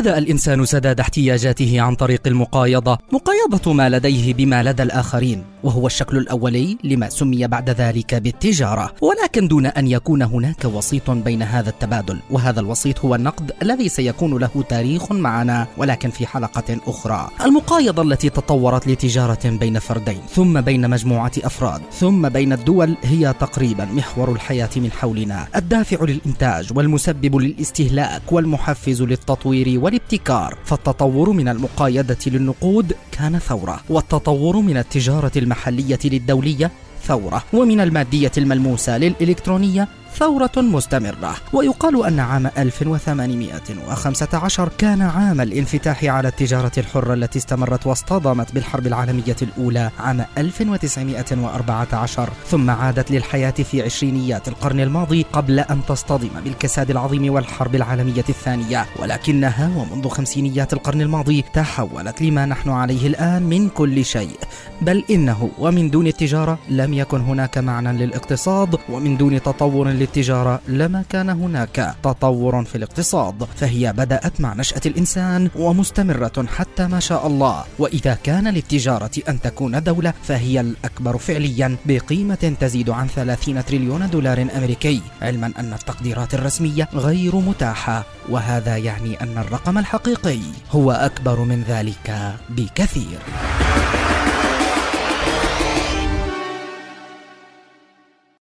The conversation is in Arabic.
بدأ الإنسان سداد احتياجاته عن طريق المقايضة، مقايضة ما لديه بما لدى الآخرين، وهو الشكل الأولي لما سمي بعد ذلك بالتجارة، ولكن دون أن يكون هناك وسيط بين هذا التبادل، وهذا الوسيط هو النقد الذي سيكون له تاريخ معنا ولكن في حلقة أخرى. المقايضة التي تطورت لتجارة بين فردين، ثم بين مجموعة أفراد، ثم بين الدول هي تقريبا محور الحياة من حولنا، الدافع للإنتاج والمسبب للاستهلاك والمحفز للتطوير والابتكار فالتطور من المقايدة للنقود كان ثورة والتطور من التجارة المحلية للدولية ثورة ومن المادية الملموسة للإلكترونية ثورة مستمرة ويقال أن عام 1815 كان عام الانفتاح على التجارة الحرة التي استمرت واصطدمت بالحرب العالمية الأولى عام 1914 ثم عادت للحياة في عشرينيات القرن الماضي قبل أن تصطدم بالكساد العظيم والحرب العالمية الثانية. ولكنها ومنذ خمسينيات القرن الماضي تحولت لما نحن عليه الآن من كل شيء. بل إنه ومن دون التجارة لم يكن هناك معنى للاقتصاد ومن دون تطور للتجارة لما كان هناك تطور في الاقتصاد فهي بدأت مع نشأة الإنسان ومستمرة حتى ما شاء الله. وإذا كان للتجارة أن تكون دولة فهي الأكبر فعليا بقيمة تزيد عن 30 تريليون دولار أمريكي علما أن التقديرات الرسمية غير متاحة وهذا يعني أن الرقم الحقيقي هو أكبر من ذلك بكثير.